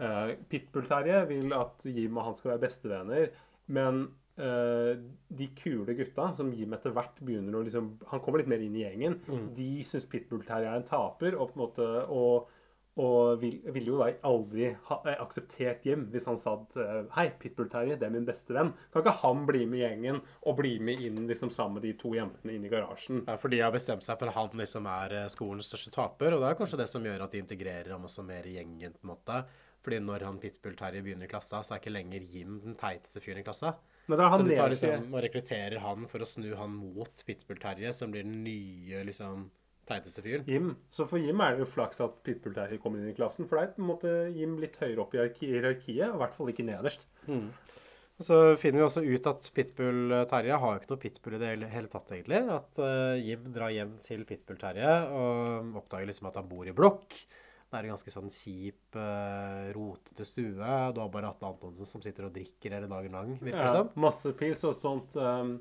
uh, Pitbull-Terje vil at Jim og han skal være bestevenner, men eh, de kule gutta, som Jim etter hvert begynner å liksom Han kommer litt mer inn i gjengen. Mm. De syns Pitbull-Terje er en taper, og på en måte og Og vil- ville jo da aldri ha eh, akseptert Jim hvis han sa at eh, Hei, Pitbull-Terje, det er min beste venn. Kan ikke han bli med gjengen og bli med inn liksom sammen med de to jentene inn i garasjen? Ja, for de har bestemt seg for at han liksom er eh, skolens største taper, og det er kanskje det som gjør at de integrerer ham også mer i gjengen, på en måte. Fordi når han Pitbull-Terje begynner i klassa, så er ikke lenger Jim den teiteste fyren i klassa. Men da Så de tar liksom, og rekrutterer han for å snu han mot Pitbull-Terje, som blir den nye liksom teiteste fyren. Jim. Så for Jim er det jo flaks at Pitbull Terry kommer inn i klassen, for det er på en måte Jim litt høyere opp i hierarkiet, og i hvert fall ikke nederst. Og så finner vi også ut at Pitbull-Terje har jo ikke noe Pitbull i det hele- tatt, egentlig. At uh, Jim drar hjem til Pitbull-Terje og oppdager liksom at han bor i blokk. Det er en ganske sånn kjip, uh, rotete stue. Du har bare Atle Antonsen som sitter og drikker hele dagen lang, virker det Ja, som. masse pils og sånt. Um,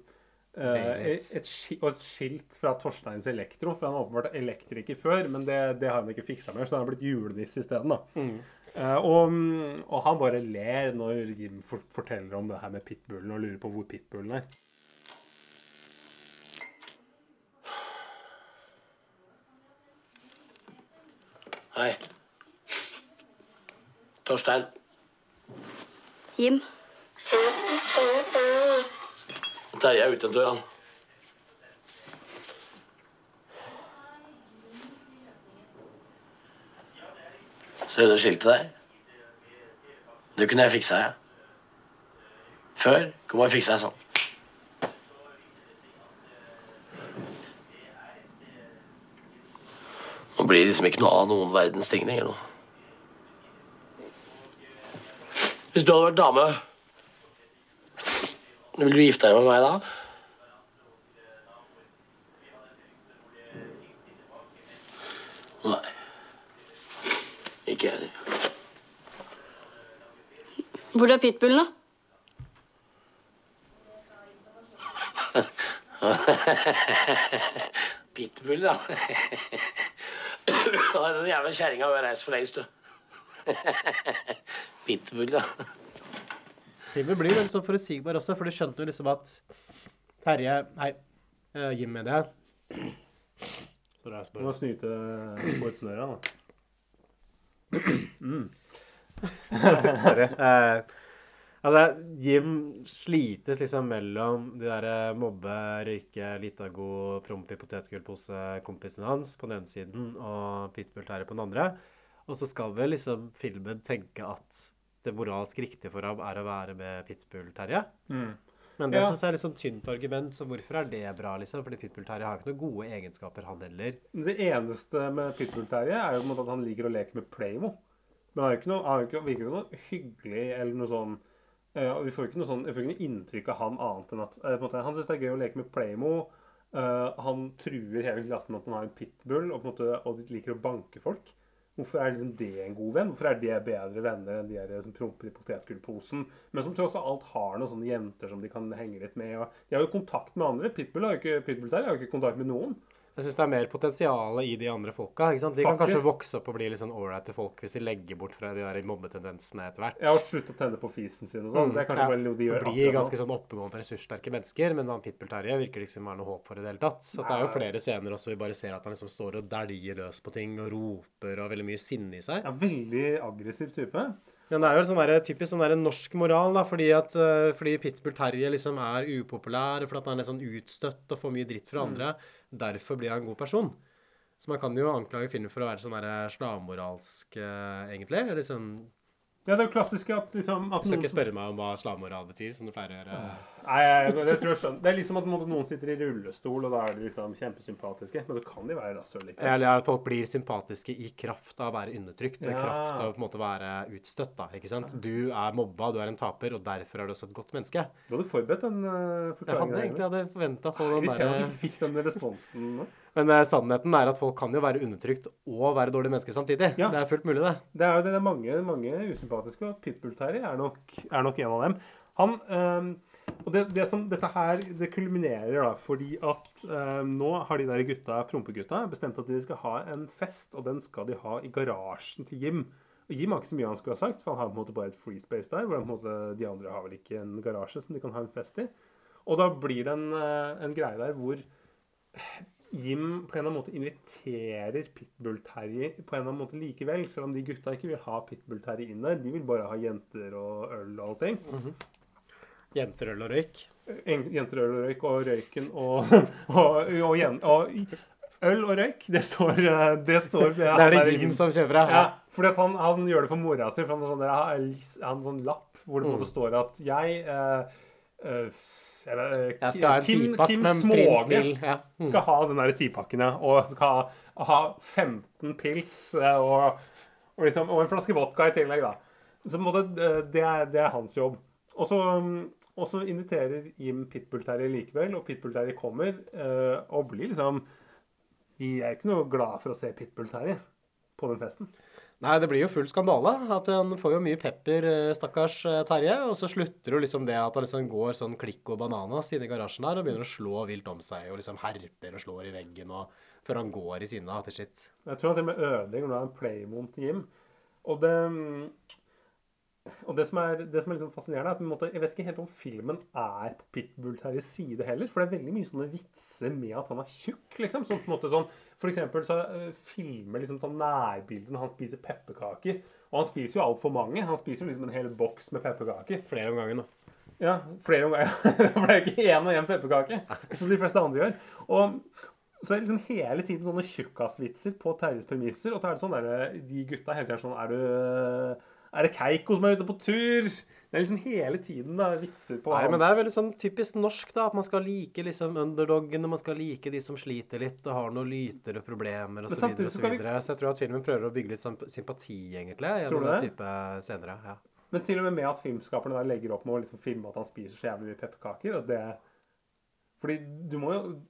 eh, Baileys. et, og et skilt fra Torsteins Elektro, for han var åpenbart elektriker før, men det, det har han ikke fiksa mer, så han har blitt julenisse isteden. Mm. Uh, og, mm, og han bare ler når Jim forteller om det her med pitbullen og lurer på hvor pitbullen er. Hei. Torstein. Jim. Terje er ute en tur, han. Ser du det skiltet der? Det kunne jeg fiksa, jeg. Før kunne jeg fiksa sånn. Nå blir det liksom ikke noe av noen verdens ting lenger. Hvis du hadde vært dame, vil du gifte deg med meg da? Nei. Ikke jeg heller. Hvor er pitbullen, da? Pitbull, da. Den jævla kjerringa har reist for lengst, du. Pitbull, da. Filmen blir veldig sånn forutsigbar også, for du skjønte jo liksom at Terje Nei, eh, Jim mener. Så det er Du må snyte på et snøre, da. Sorry. Eh, altså, Jim slites liksom mellom de der eh, mobbe, røyke, Litago, promp i potetgullpose-kompisene hans på den ene siden og Pitbull Terje på den andre. Og så skal vel liksom filmen tenke at det moralsk riktige for ham er å være med Pitbull Terje. Mm. Men det Ja. synes jeg er litt sånn tynt argument, så hvorfor er det bra, liksom? Fordi Pitbull Terje har ikke noen gode egenskaper, han heller. Det eneste med Pitbull-Terje er jo på en måte at han liker å leke med Playmo. Men han er jo ikke noe, han ikke, virker jo ikke noe hyggelig eller noe sånn uh, Vi får ikke noe sånn, jeg får ikke noe inntrykk av han annet enn at uh, måte, Han syns det er gøy å leke med Playmo. Uh, han truer hele klassen med at han har en pitbull og, på en måte, og liker å banke folk. Hvorfor er liksom det en god venn? Hvorfor er det bedre venner enn de her som promper i potetgullposen? Men som tross alt har noen sånne jenter som de kan henge litt med. De har jo kontakt med andre. Pitbull har jo ikke, Pitbull der har jo ikke kontakt med noen. Jeg syns det er mer potensial i de andre folka. ikke sant? De kan kanskje vokse opp og bli litt sånn ålreite folk hvis de legger bort fra de der mobbetendensene etter hvert. Ja, og slutte å tenne på fisen sin og sånn. Det er kanskje Mm. Ja, bare noe de gjør De blir ganske sånn oppegående, ressurssterke mennesker, men han Pitbull Terje virker liksom være noe håp for i det hele tatt. Så det er jo flere scener også vi bare ser at han liksom står og dæljer løs på ting og roper og har veldig mye sinne i seg. Ja, veldig aggressiv type. Men det er jo sånn der, typisk sånn der norsk moral, da, fordi at eh, fordi Pitbull Terje liksom er upopulær, fordi at han er litt sånn utstøtt og får mye dritt fra Mm. andre. Derfor blir han en god person. Så man kan jo anklage filmen for å være sånn slavmoralsk, eh, egentlig. Liksom, Ja, det er jo klassisk at liksom du at skal ikke spørre meg om hva slavmoral betyr, som du pleier å gjøre. Nei, det tror jeg skjønner. Det er liksom at noen sitter i rullestol, og da er de liksom kjempesympatiske. Men så kan de være rasshøl likevel. Eller at folk blir sympatiske i kraft av å være undertrykt, og i Ja. kraft av å på en måte være utstøtt. da, ikke sant? Du er mobba, du er en taper, og derfor er du også et godt menneske. Du hadde forberedt den uh, Jeg hadde egentlig hadde forventa å få den Irriterende at du fikk den responsen nå. Men uh, sannheten er at folk kan jo være undertrykt og være dårlige mennesker samtidig. Ja. Det er fullt mulig, det. Det er jo det, det er mange, mange usympatiske, og Pitbull-Terje er, nok- er nok en av dem. Han, um, og det, det som, Dette her det kulminerer da, fordi at øhm, nå har de der gutta, prompegutta bestemt at de skal ha en fest, og den skal de ha i garasjen til Jim. Og Jim har ikke så mye han skulle ha sagt, for han har på en måte bare et free space der. hvor måte, De andre har vel ikke en garasje som de kan ha en fest i. Og da blir det en, øh, en greie der hvor Jim på en eller annen måte inviterer Pitbull-Terje på en eller annen måte likevel, selv om de gutta ikke vil ha Pitbull-Terje inn der. De vil bare ha jenter og øl og allting. Jenter, øl og røyk. En- Jenter, øl og røyk, og røyken og, og, og, og Øl og røyk, det står eh, Det, står, Det er det Jim som kjøper, ja. ja. Fordi at han, han gjør det for mora si. For han har sånn, en sånn lapp hvor det Mm. står at jeg eh, eh, jeg, vet, eh, skal ha en Kim, tipakk Kim Småge ja. Mm. skal ha den der tipakken, ja. Og skal ha, ha 15 pils eh, og, og, liksom, og en flaske vodka i tillegg, da. Så på en måte, eh, det, er, det er hans jobb. Og så, og så inviterer Jim Pitbull-Terje likevel, og Pitbull-Terje kommer eh, og blir liksom De er ikke noe glad for å se Pitbull-Terje på den festen. Nei, det blir jo full skandale. At Han får jo mye pepper, eh, stakkars eh, Terje. Og så slutter jo liksom det at han liksom går sånn klikk og bananas inne i garasjen her og begynner å slå vilt om seg og liksom herper og slår i veggen og før han går i sinne til sitt. Jeg tror han til og med ødelegger noe er en playmon til Jim. Og det, og det som er, det som er liksom fascinerende, er at måte, jeg vet ikke helt om filmen er på Pitbull Terjes side heller. For det er veldig mye sånne vitser med at han er tjukk. liksom, sånn på en måte sånn, For eksempel så øh, filmer liksom sånn nærbildet når han spiser pepperkaker. Og han spiser jo altfor mange. Han spiser liksom en hel boks med pepperkaker. Flere om gangen, da. Ja, flere om ganger. For det er ikke én og én pepperkake, som de fleste andre gjør. Og så er det liksom hele tiden sånne tjukkasvitser på Terjes premisser. Og så er det sånn der, de gutta hele tiden sånn Er du Er det Keiko som er ute på tur? Det er liksom hele tiden da, vitser på Nei, hans men det er veldig sånn typisk norsk, da. At man skal like liksom underdoggen, og man skal like de som sliter litt og har noen lyter og problemer osv. Så, videre, og så så, vi- videre. så jeg tror at filmen prøver å bygge litt sånn sympati, egentlig, Tror du det? type senere, Ja. Men til og med med at filmskaperne da legger opp med å liksom filme at han spiser så jævlig mye pepperkaker. Og det Fordi du må jo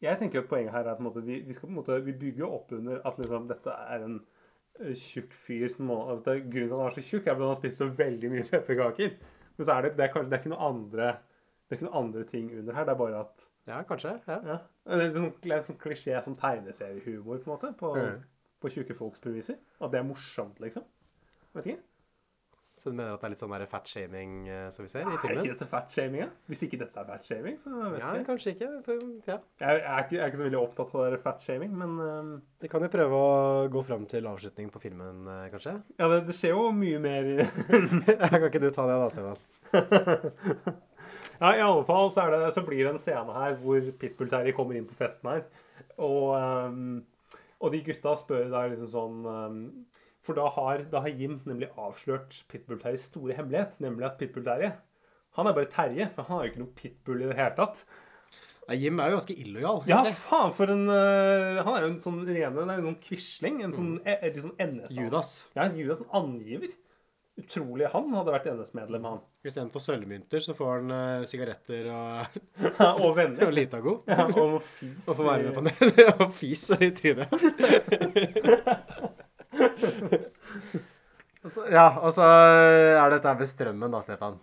Jeg tenker jo at poenget her er at vi, vi skal på en måte Vi bygger jo opp under at liksom dette er en tjukk fyr som må, at Grunnen til at han er så tjukk, er fordi han har spist så veldig mye pepperkaker. Men så er det, det, er, kanskje- det er ikke noe andre Det er ikke noe andre ting under her. Det er bare at ja, kanskje. Ja. ja. Det er en sånn, en sånn klisjé som tegneseriehumor, på en måte. På, mm. på tjukke folks premisser. At det er morsomt, liksom. Vet ikke. Så du mener at det er litt sånn fatshaming eh, som vi ser i filmen? Er ikke dette fatshaming? Ja? Hvis ikke dette er fatshaming, så vet Ja, ikke. kanskje ikke. Ja. Jeg, er ikke, jeg er ikke så veldig opptatt av fatshaming, men øhm, Vi kan jo prøve å gå fram til avslutning på filmen, eh, kanskje? ja, det, det skjer jo mye mer kan ikke du ta det da, Stefan? Ja, i alle fall så, er det, så blir det en scene her hvor Pitbull-Terje kommer inn på festen her. Og, um, og de gutta spør da liksom sånn øhm, For da har, da har Jim nemlig avslørt Pitbull-Terjes store hemmelighet, nemlig at Pitbull-Terje han er bare Terje, for han har jo ikke noe pitbull i det hele tatt. Ja, Jim er jo ganske illojal. Ja, faen, for en uh, Han er jo en sånn rene Det er jo noen quisling. En sånn, mm. litt sånn NS Judas. Ja, en Judas, en angiver. Utrolig han hadde vært NS-medlem, han. Istedenfor sølvmynter så får han uh, sigaretter og, og venner. og Litago. Ja, og fis. Og får være med på det. og fis i trynet. Og ja, og så er dette ved strømmen da, Stefan.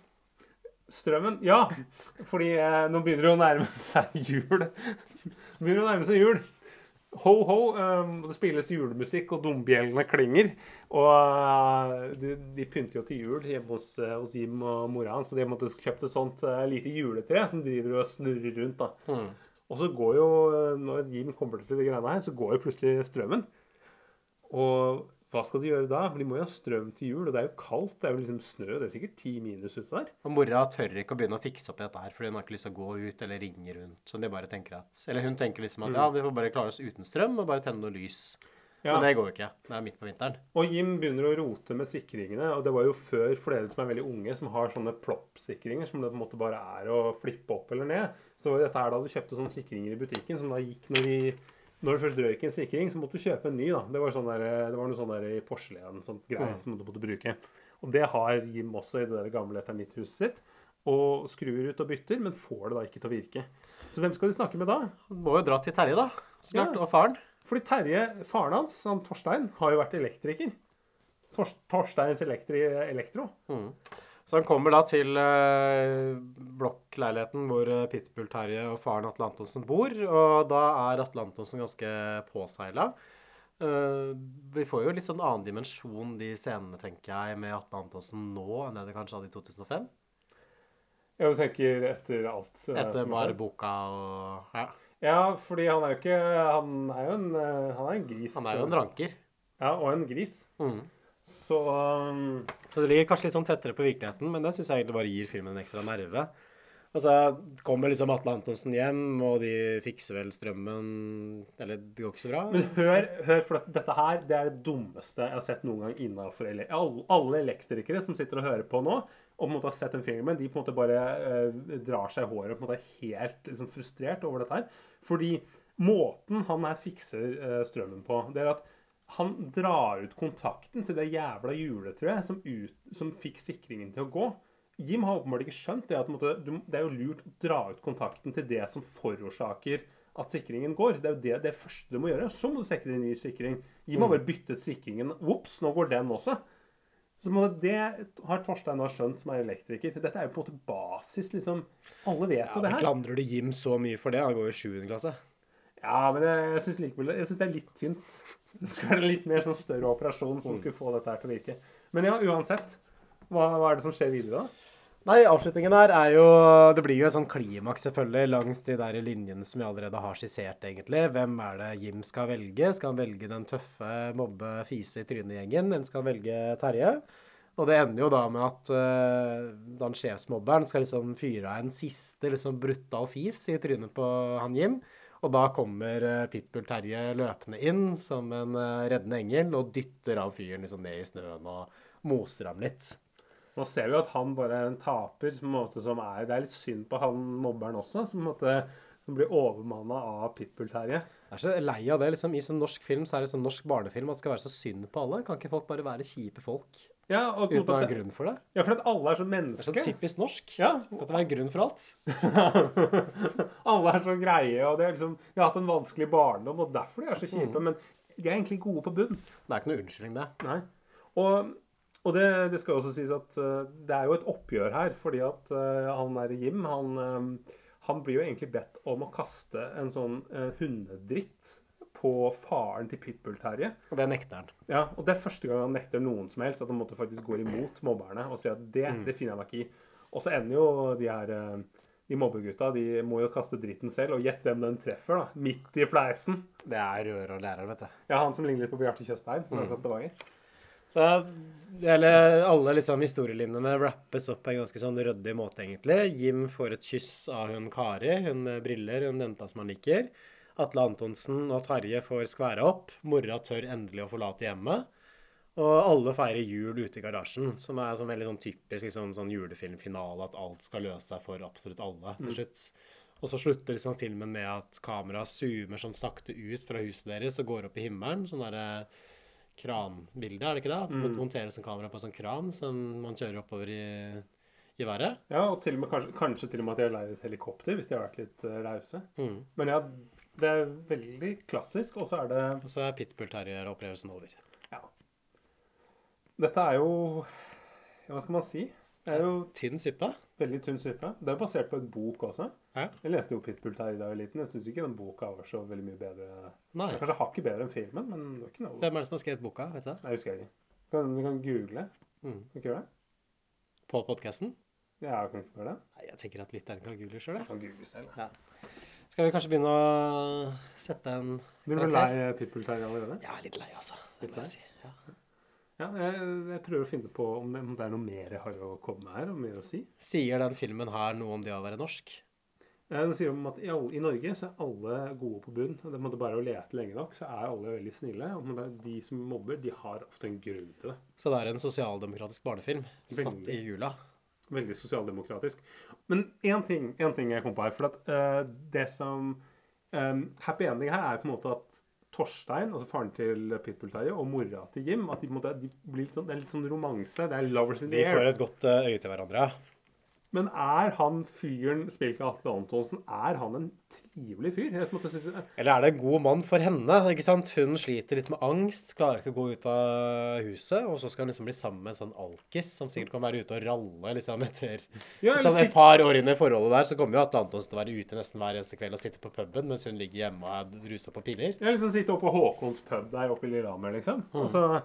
Strømmen? Ja. Fordi eh, nå begynner det å nærme seg jul. Det begynner å nærme seg jul. Ho, ho. eh, det spilles julemusikk, og dombjellene klinger. Og eh, de, de pynter jo til jul hjemme hos, eh, hos Jim og mora hans. Så de har måttet kjøpt et sånt eh, lite juletre som driver og snurrer rundt. da. Mm. Og så går jo, eh, når Jim kommer til de greiene her, så går jo plutselig strømmen. Og hva skal de gjøre da? For de må jo ha strøm til jul, og det er jo kaldt. Det er jo liksom snø. Det er sikkert ti minus ute der. Og mora tør ikke å begynne å fikse opp i dette her, fordi hun har ikke lyst til å gå ut eller ringe rundt. Så de bare tenker at Eller hun tenker liksom at Mm. ja, vi får bare klare oss uten strøm og bare tenne noe lys. Ja. Men det går jo ikke. Det er midt på vinteren. Og Jim begynner å rote med sikringene, og det var jo før for dere som er veldig unge, som har sånne plopp-sikringer som det på en måte bare er å flippe opp eller ned. Så dette er da du kjøpte sånne sikringer i butikken, som da gikk når de når du først røyk en sikring, så måtte du kjøpe en ny. da. Det var, sånn der, det var noe sånn der i porselen, sånn greie Mm. som du måtte bruke. Og det har Jim også i det der gamle Eternit-huset sitt. Og skrur ut og bytter, men får det da ikke til å virke. Så hvem skal de snakke med da? Han må jo dra til Terje, da. Så klart. Ja. Og faren. Fordi Terje, faren hans, han Torstein, har jo vært elektriker. Tors, Torsteins elektri, Elektro. Mm. Så han kommer da til eh, blokkleiligheten hvor eh, Pitbull Terje og faren Atle Antonsen bor. Og da er Atle Antonsen ganske påseila. Eh, vi får jo litt sånn annen dimensjon de scenene, tenker jeg, med Atle Antonsen nå enn det det kanskje hadde i 2005. Jeg tenker etter alt eh, Etter som boka og ja. Ja, fordi han er jo ikke Han er jo en, eh, han er en gris. Han er jo en ranker. Ja, og en gris. Mm. Så um, Så det ligger kanskje litt sånn tettere på virkeligheten, men det syns jeg egentlig bare gir filmen en ekstra nerve. Og så kommer liksom Atle Antonsen hjem, og de fikser vel strømmen Eller det går ikke så bra. Men hør, hør for dette her det er det dummeste jeg har sett noen gang innenfor ele alle, alle elektrikere som sitter og hører på nå, og på en måte har sett den filmen, de på en måte bare eh, drar seg i håret og på en måte er helt liksom, frustrert over dette her. Fordi måten han her fikser eh, strømmen på, det er at han drar ut kontakten til det jævla juletreet som, ut, som fikk sikringen til å gå. Jim har åpenbart ikke skjønt det at måte, det er jo lurt å dra ut kontakten til det som forårsaker at sikringen går. Det er jo det, det første du må gjøre. Så må du sikre din ny sikring. Jim har Mm. bare byttet sikringen. Ops, nå går den også. Så måte, Det har Torstein da skjønt, som er elektriker. Dette er jo på en måte basis. liksom. Alle vet Ja, jo det her. Klandrer du Jim så mye for det? Han går jo i 7. klasse. Ja, men jeg, jeg syns det er litt tynt. Det skal være en litt mer sånn større operasjon som skulle få dette her til å virke. Men ja, uansett. Hva, hva er det som skjer videre, da? Nei, avslutningen her er jo Det blir jo et sånn klimaks, selvfølgelig, langs de der linjene som vi allerede har skissert, egentlig. Hvem er det Jim skal velge? Skal han velge den tøffe mobbe fise i trynet-gjengen, eller skal han velge Terje? Og det ender jo da med at uh, den sjefsmobberen skal liksom fyre av en siste liksom brutal fis i trynet på han Jim. Og da kommer uh, Pitbull-Terje løpende inn som en eh, reddende engel og dytter av fyren liksom ned i snøen og moser ham litt. Nå ser vi jo at han bare er en taper. Som, på en måte, som er, det er litt synd på han mobberen også, som, en måte, som blir overmanna av Pitbull-Terje. Jeg er så lei av det. liksom I sånn norsk film så er det sånn norsk barnefilm at det skal være så synd på alle. Kan ikke folk bare være kjipe folk? Ja, og Uten å ha en grunn for det? Ja, for at alle er så Det er så typisk norsk. Ja. At det er en grunn for alt. alle er så greie, og det er liksom, de har hatt en vanskelig barndom, og derfor de er så kjipe. Mm. Men de er egentlig gode på bunn. Det er ikke noe unnskyldning, det. Nei. Og, og det, det skal også sies at uh, det er jo et oppgjør her, fordi at uh, han der Jim, han, um, han blir jo egentlig bedt om å kaste en sånn uh, hundedritt på faren til Pitbull-Terje. Og det nekter han. Ja, og det er første gang han nekter noen som helst, at han måtte faktisk går imot mobberne og sier at det, Mm. det finner jeg meg ikke i. Og så ender jo de her eh, de mobbegutta de må jo kaste dritten selv, og gjett hvem den treffer, da. Midt i fleisen. Det er rør og lærer, vet du. Ja, han som ligner litt på Bjarte Tjøstheim. Mm. fra Stavanger. Så eller, alle liksom historielinjene rappes opp på en ganske sånn ryddig måte, egentlig. Jim får et kyss av hun Kari, hun med briller, hun jenta som han liker. Atle Antonsen og Terje får skværa opp. Mora tør endelig å forlate hjemmet. Og alle feirer jul ute i garasjen, som er sånn veldig sånn typisk liksom, sånn julefilmfinale, at alt skal løse seg for absolutt alle til Mm. Og så slutter liksom filmen med at kameraet zoomer sånn sakte ut fra huset deres og går opp i himmelen. Sånn derre kranbilde, er det ikke det? At det Mm. monteres en kamera på en sånn kran som man kjører oppover i, i været. Ja, og til og med, kanskje, kanskje til og med at de har leid et helikopter, hvis de har vært litt eh, rause. Mm. Men ja, det er veldig klassisk, og så er det Og så er Pitbull-Terrier-opplevelsen over. Dette er jo Hva skal man si? Det er jo Tynn suppe. Veldig tynn suppe. Det er basert på en bok også. Ja. Jeg leste jo Pitbull Terje da jeg var liten. Jeg syns ikke den boka var så veldig mye bedre. Nei. Det er kanskje hakket bedre enn filmen, men det var ikke noe Hvem er det som har skrevet boka? vet du det? Jeg husker ikke. Kan, vi kan google. Mm. Kan ikke gjøre det? På podkasten? Ja, kan ikke gjøre det? Nei, jeg tenker at lytteren kan google sjøl. Kan google selv. Ja. Skal vi kanskje begynne å sette en Blir du lei Pitbull Terje allerede? Er litt lei, altså. Det Litt må lei? jeg si. Ja. Ja, jeg, jeg prøver å finne på om det, om det er noe mer jeg har å komme med her, og mer å si. Sier den filmen her noe om det å være norsk? Ja, Den sier om at i, alle, i Norge så er alle gode på bunn. Det måtte bare å lete lenge nok, så er alle veldig snille. Og de som mobber, de har ofte en grunn til det. Så det er en sosialdemokratisk barnefilm satt i jula. Veldig sosialdemokratisk. Men én ting, en ting jeg kom på her. For at uh, det som um, Happy ending her er på en måte at Torstein, altså faren til Pitbull-Terje, og mora til Jim at de, på en måte, de blir litt sånn, Det er litt sånn romanse. Det er lovers in the air. De får et godt eh, øye til hverandre. Men er han fyren spilt av Atle Antonsen, er han en trivelig fyr? Eller er det en god mann for henne? ikke sant? Hun sliter litt med angst, klarer ikke å gå ut av huset. Og så skal hun liksom bli sammen med en sånn alkis som sikkert kan være ute og ralle liksom etter Ja, liksom Et par år inn i forholdet der, så kommer jo Atle Antonsen til å være ute nesten hver eneste kveld og sitte på puben, mens hun ligger hjemme og er rusa på piller. Ja, liksom sitte oppe på Håkons pub der oppe i Lillehammer, liksom. Mm. Og så-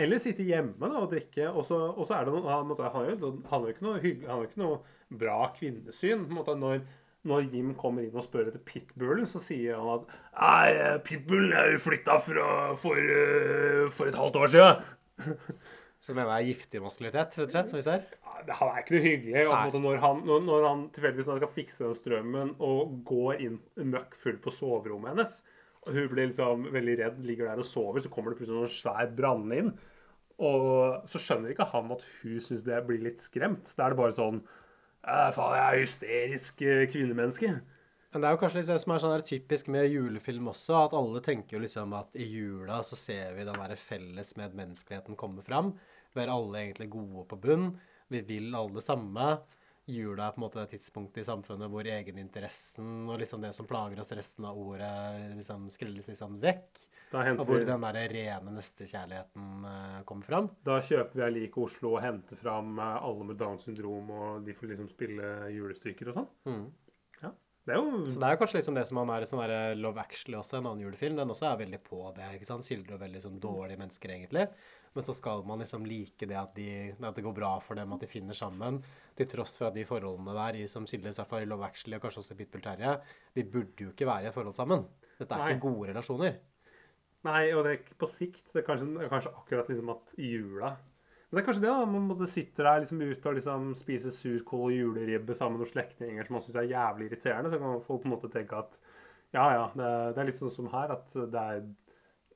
eller sitte hjemme da, og drikke. Og så, og så er det noe Han, måtte- han, jo, han har jo ikke noe hygg, han har jo ikke noe bra kvinnesyn. måte, når når Jim kommer inn og spør etter pitbullen, så sier han at Nei, pitbullen er jo flytta for, eh, for et halvt år siden. Så du mener det er giftig maskulinitet, rett og slett, som vi ser? Ja, han er ikke noe hyggelig. Måte når han, når, når han tilfeldigvis skal fikse den strømmen og går inn møkk full på soverommet hennes, og hun blir liksom veldig redd, ligger der og sover, så kommer det plutselig en svær brann inn. Og så skjønner ikke han at hun syns det blir litt skremt. Da er det bare sånn Faen, jeg er hysterisk eh, kvinnemenneske. Men det er jo kanskje liksom det som er sånn typisk med julefilm også, at alle tenker jo liksom at i jula så ser vi den der felles medmenneskeligheten komme fram. Vi er alle egentlig gode på bunn. Vi vil alle det samme. Jula er på en måte det tidspunktet i samfunnet hvor egeninteressen og liksom det som plager oss resten av året, liksom skrelles liksom vekk. Da Og hvor vi den der rene nestekjærligheten uh, kommer fram. Da kjøper vi ei lik Oslo og henter fram eh, alle med Downs syndrom, og de får liksom spille julestykker og sånn. Mm. Ja. Det er jo Så det er jo kanskje liksom det som han er i sånn Love Actually også, en annen julefilm. Den også er veldig på det. ikke sant? Skildrer veldig sånn dårlige mennesker, egentlig. Men så skal man liksom like det at, de, at det går bra for dem, at de finner sammen. Til tross for at de forholdene der, som skiller i hvert fall i Love Actually og kanskje også Pitbull Terje, de burde jo ikke være i et forhold sammen. Dette er Nei. ikke gode relasjoner. Nei, og det er ikke på sikt. Det er kanskje, kanskje akkurat liksom at i jula Men det er kanskje det, da. Man måtte sitte der liksom ute og liksom spise surkål og juleribbe sammen med noen slektninger som man syns er jævlig irriterende. Så kan folk på en måte tenke at ja, ja, det det er litt sånn som her, at det er,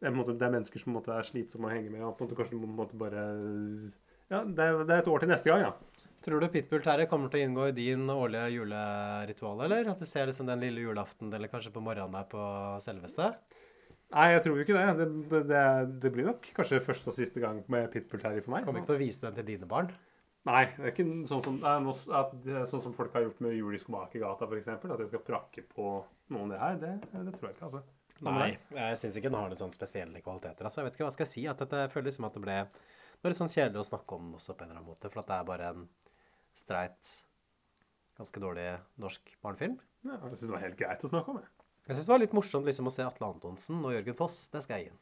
det er, måte, det er mennesker som måte er slitsomme å henge med, og på en måte kanskje må bare Ja, det er, det er et år til neste gang, ja. Tror du Pitbull Terje kommer til å inngå i din årlige juleritual, eller? At du ser liksom den lille julaften, eller kanskje på morgenen der på selveste? Nei, jeg tror jo ikke det. Det, det, det, blir nok kanskje første og siste gang med Pitbull Terry for meg. Kommer ikke til å vise den til dine barn? Nei, det er ikke sånn som, noe, at, sånn som folk har gjort med jul i Skomakergata, f.eks. At jeg skal prakke på noen det her. Det, det tror jeg ikke, altså. Nei, jeg syns ikke den har noen sånne spesielle kvaliteter. Altså, jeg vet ikke hva skal jeg si. At dette føles føler liksom at det ble Det litt sånn kjedelig å snakke om den også, på en eller annen måte. For at det er bare en streit, ganske dårlig norsk barnefilm. Ja, jeg syns det var helt greit å snakke om. Jeg. Jeg syns det var litt morsomt liksom å se Atle Antonsen og Jørgen Foss. Det skal jeg gi ham.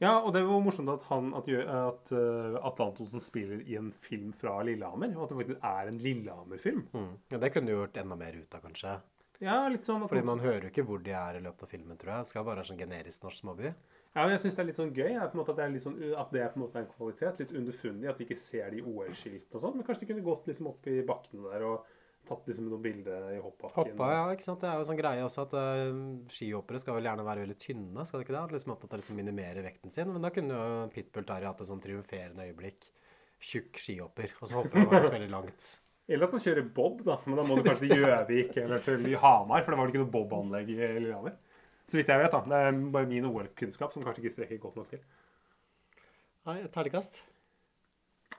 Ja, og det var morsomt at, han, at, at uh, Atle Antonsen spiller i en film fra Lillehammer, og at det faktisk er en Lillehammer-film. Mm. Ja, det kunne du gjort enda mer ut av, kanskje. Ja, litt sånn Fordi man hører jo ikke hvor de er i løpet av filmen, tror jeg. Det skal bare være en sånn generisk norsk småby. Ja, men jeg syns det er litt sånn gøy at, det sånn, at det er på en måte en kvalitet. Litt underfundig at vi ikke ser de OL-skiltene og sånn. Men kanskje de kunne gått liksom opp i bakkene der og tatt liksom noen bilder i hoppbakken. Hoppa, ja, ikke sant. Det er jo sånn greie også at uh, skihoppere skal vel gjerne være veldig tynne, skal de ikke det? At Liksom opptatt av liksom minimere vekten sin. Men da kunne jo Pitbull Terje hatt et sånn triumferende øyeblikk. Tjukk skihopper. Og så hopper han faktisk veldig langt. Eller at han kjører bob, da. Men da må du kanskje til Gjøvik eller til Hamar, for det var vel ikke noe bobanlegg i Lillehammer. Så vidt jeg vet, da. Det er bare min OL-kunnskap som kanskje ikke strekker godt nok til. Nei, et terningkast.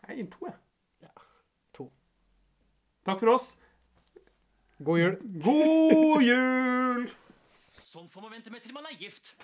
Nei, to, jeg. Ja, to. Takk for oss. God jul. God jul! Sånn får man vente med til man er gift.